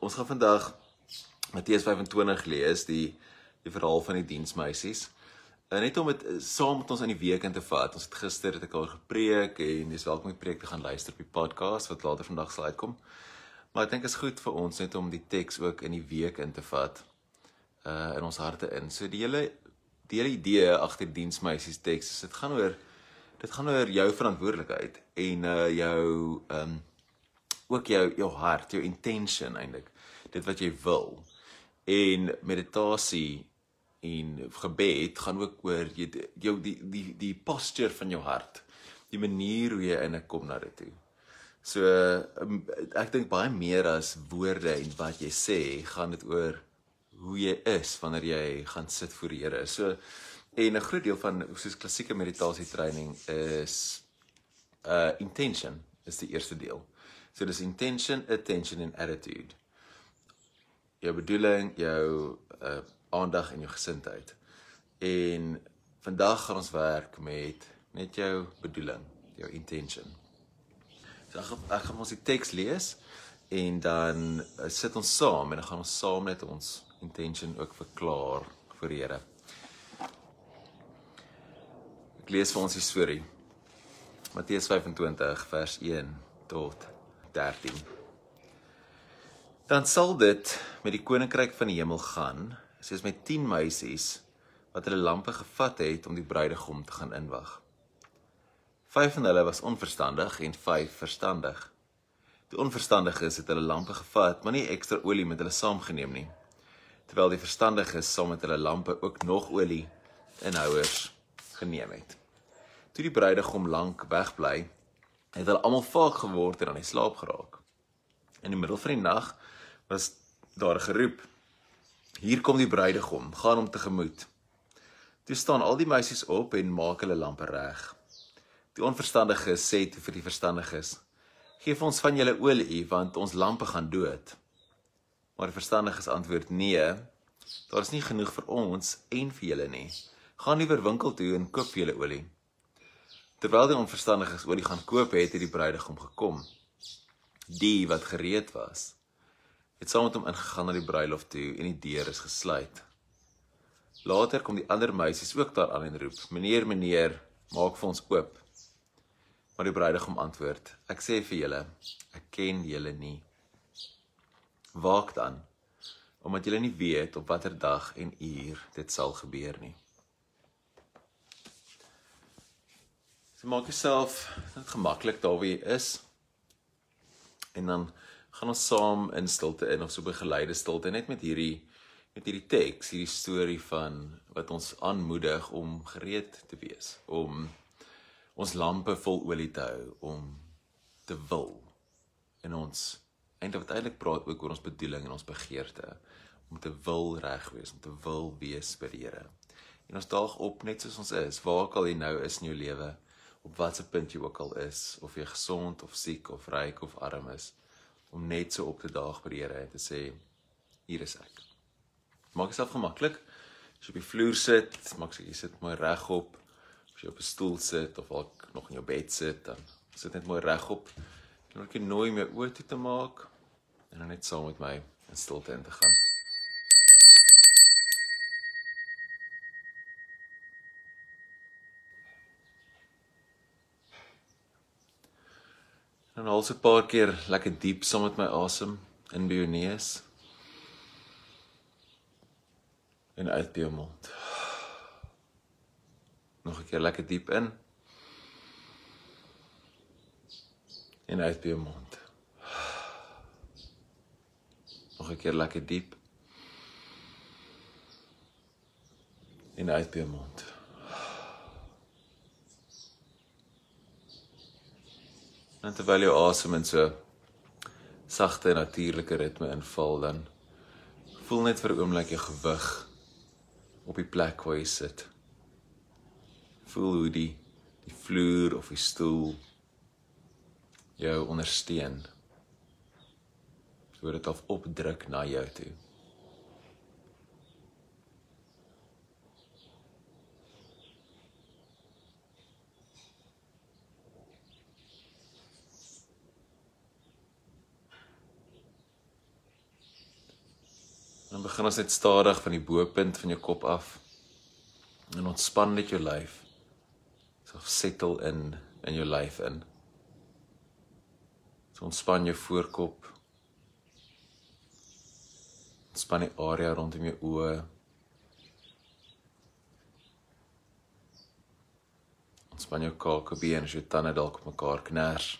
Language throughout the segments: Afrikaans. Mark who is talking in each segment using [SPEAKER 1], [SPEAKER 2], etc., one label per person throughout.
[SPEAKER 1] ons gaan vandag Matteus 25 lees, die die verhaal van die diensmeisies. En net om dit eh, saam met ons in die week in te vat. Ons het gister het ek al gepreek en dis welkom om die preek te gaan luister op die podcast wat later vandag sal uitkom. Maar ek dink is goed vir ons net om die teks ook in die week in te vat uh in ons harte in. So die hele die hele idee agter diensmeisies teks is dit gaan oor dit gaan oor jou verantwoordelikheid en uh jou um ook jou jou hart, jou intention eintlik. Dit wat jy wil. En meditasie en gebed gaan ook oor jy jou die die die posture van jou hart. Die manier hoe jy in 'n kom na dit toe. So um, ek dink baie meer as woorde en wat jy sê, gaan dit oor hoe jy is wanneer jy gaan sit voor die Here. So en 'n groot deel van soos klassieke meditasie training is uh intention is die eerste deel. So dis intention, attention en attitude. Jou bedoeling, jou uh aandag en jou gesindheid. En vandag gaan ons werk met net jou bedoeling, jou intention. So ek, ek gaan ons die teks lees en dan uh, sit ons saam en dan gaan ons saam net ons intention ook verklaar vir die Here. Ek lees vir ons die storie. Matteus 25 vers 1 tot 13. Dan sal dit met die koninkryk van die hemel gaan, soos met 10 meisies wat hulle lampe gevat het om die bruidegom te gaan inwag. Vyf van hulle was onverstandig en vyf verstandig. Die onverstandiges het hulle lampe gevat, maar nie ekstra olie met hulle saamgeneem nie terwyl die verstandiges saam met hulle lampe ook nog olie in houers geneem het. Toe die bruidegom lank wegbly, het hulle almal vaak geword en aan die slaap geraak. In die middel van die nag was daar geroep: "Hier kom die bruidegom, gaan hom tegemoet." Toe staan al die meisies op en maak hulle lampe reg. Die onverstandiges sê toe vir die verstandiges: "Geef ons van julle olie, want ons lampe gaan dood." Maar die verstandiges antwoord: "Nee, daar is nie genoeg vir ons en vir julle nie. Gaan liewer winkel toe en koop julle olie." Terwyl die onverstandiges olie gaan koop het, het die bruidegom gekom. Die wat gereed was, het saam met hom ingegaan na die bruilof toe en die deur is gesluit. Later kom die ander meisies ook daar aan en roep: "Meneer, meneer, maak vir ons oop." Maar die bruidegom antwoord: "Ek sê vir julle, ek ken julle nie." Waak dan omdat jy nie weet op watter dag en uur dit sal gebeur nie. So maak jouself gemaklik daar waar jy is. En dan gaan ons saam in stilte in of so begeleide stilte net met hierdie met hierdie teks, hierdie storie van wat ons aanmoedig om gereed te wees, om ons lampe vol olie te hou, om te wil in ons eintlik wat eintlik praat ook oor ons bedoeling en ons begeerte om te wil reg wees, om te wil wees by die Here. En ons daag op net soos ons is, waar ook al jy nou is in jou lewe, op watter punt jy ook al is, of jy gesond of siek of ryk of arm is, om net so op te daag by die Here en te sê hier is ek. Maak jouself gemaklik. As jy op die vloer sit, maak seker jy sit mooi regop. As jy op 'n stoel sit of dalk nog in jou bed sit, dan sit net mooi regop. En ek nooi my oë toe te maak en dan net saam met my in stilte in te gaan. En al so 'n paar keer lekker diep saam met my asem in by jou neus. En uit by jou mond. Nog 'n keer lekker diep in. En uit by jou mond. Nog 'n keer lekker diep. En uit by jou mond. En terwyl jou asem in so sagte natuurlike ritme inval dan voel net vir 'n oomblik jou gewig op die plek waar jy sit. Voel hoe die die vloer of die stoel jou ondersteun hoe dit af opdruk na jou toe. Begin ons net stadig van die bo-punt van jou kop af. En ontspan net jou lyf. So settle in in jou lyf in. So ontspan jou voorkop. Ontspan die area rondom jou oë. Ontspan jou kakebeen as jou tande dalk op mekaar kners.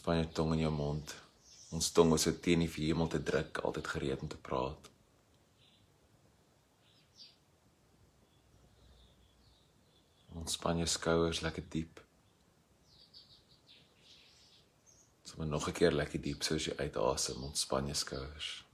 [SPEAKER 1] Ontspan jou tong in jou mond. Ons tong is so teen die hemel te druk, altyd gereed om te praat. Ontspan jou skouers lekker diep. Sommige nog 'n keer lekker diep soos jy uitasem, ontspan jou skouers.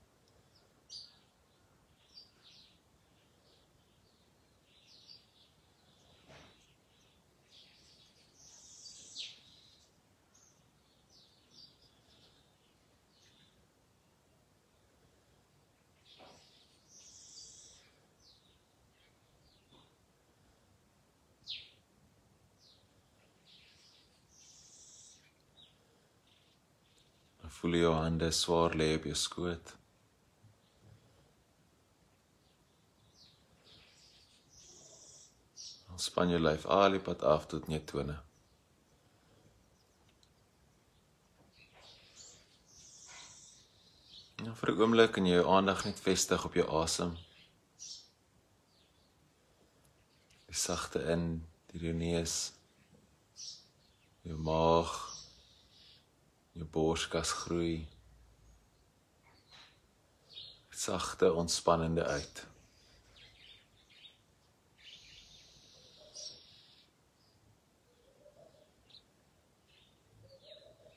[SPEAKER 1] Voel jou hande swaar lê op jou skoot. Ontspan jou lyf al die pad af tot net tone. Nou vir 'n oomblik kan jy jou aandag net vestig op jou asem. Die sagte in deur jou neus. Jou maag jou borskas groei. Sagte ontspannende uit.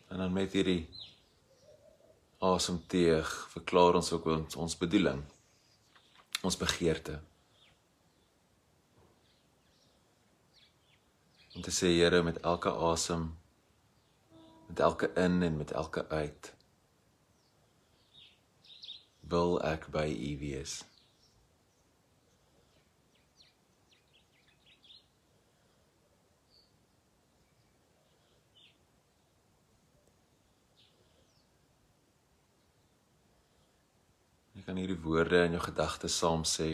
[SPEAKER 1] En dan met hierdie asemteug verklaar ons ook ons, ons bedoeling ons begeerte. Om te sê Here met elke asem met elke in en met elke uit wil ek by u wees. Jy kan hierdie woorde in jou gedagtes saam sê.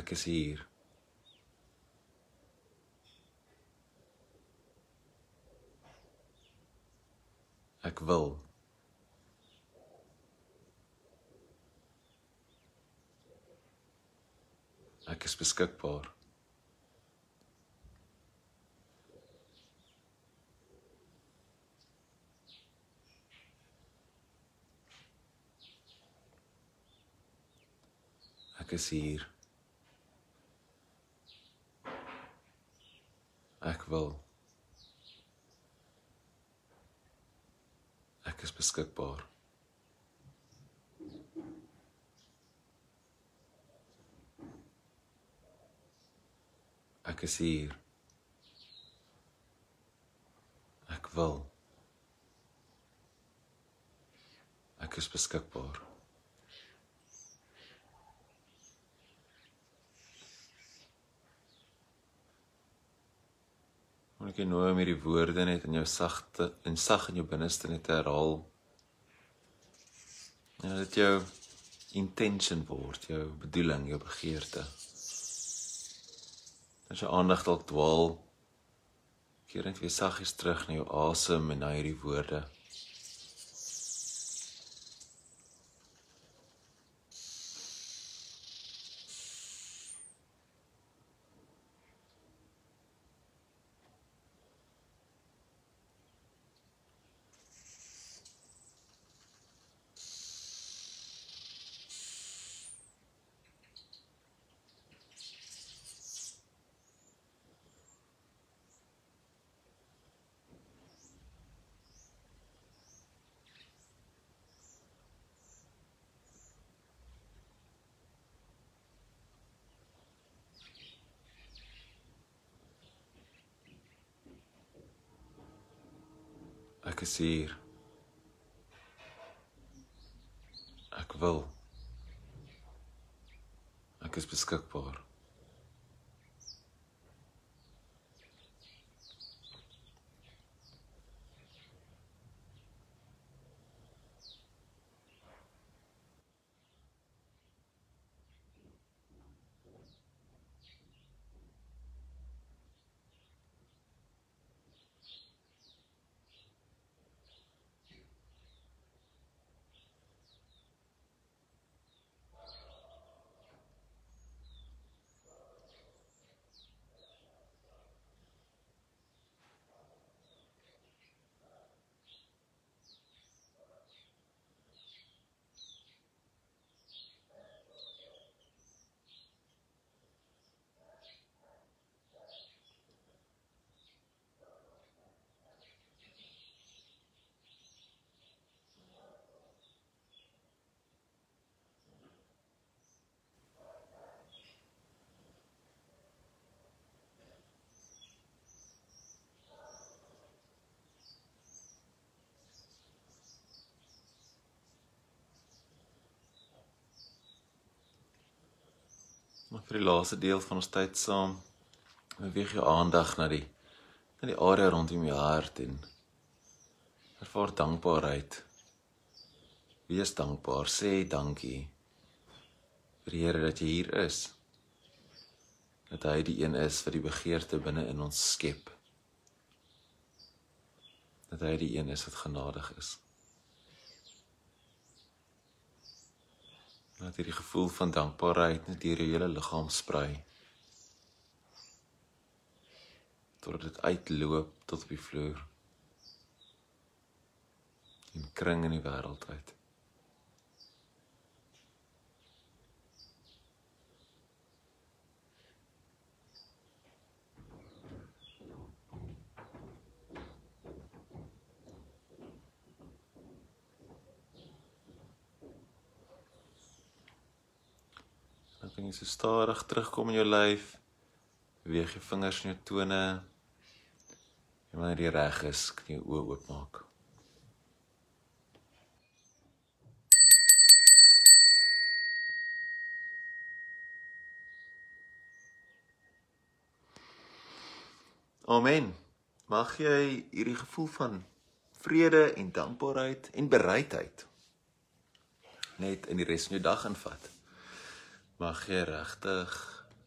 [SPEAKER 1] Ek is hier Ek wil. Ek is beskikbaar. Ek is hier. Ek wil. Ek is beskikbaar. Ek is hier. Ek wil. Ek is beskikbaar. Moet ek nou met die woorde net in jou sagte en sag in jou binneste net herhaal. En dit jou intention word, jou bedoeling, jou begeerte. As jou aandag dalk dwaal, keer net weer saggies terug na jou asem en na hierdie woorde. Ek is hier. Ek wil. Ek is beskikbaar. Maar vir die laaste deel van ons tyd saam, beweeg jou aandag na die na die area rondom jou hart en ervaar dankbaarheid. Wees dankbaar, sê dankie vir die Here dat jy hier is. Dat hy die een is wat die begeerte binne in ons skep. Dat hy die een is wat genadig is. Laat hierdie gevoel van dankbaarheid net deur jou hele liggaam sprei. Totdat dit uitloop tot op die vloer. En kring in die wêreld uit. Jy so stadig terugkom in jou lyf. Beweeg jou vingers en jou tone. En wanneer jy reg is, kan jy oë oopmaak. Amen. Mag jy hierdie gevoel van vrede en dankbaarheid en bereidheid net in die res van jou dag invat. Mag jy regtig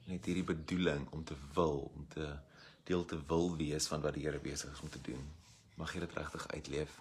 [SPEAKER 1] net hierdie bedoeling om te wil, om te deel te wil wees van wat die Here besig is om te doen. Mag jy dit regtig uitleef.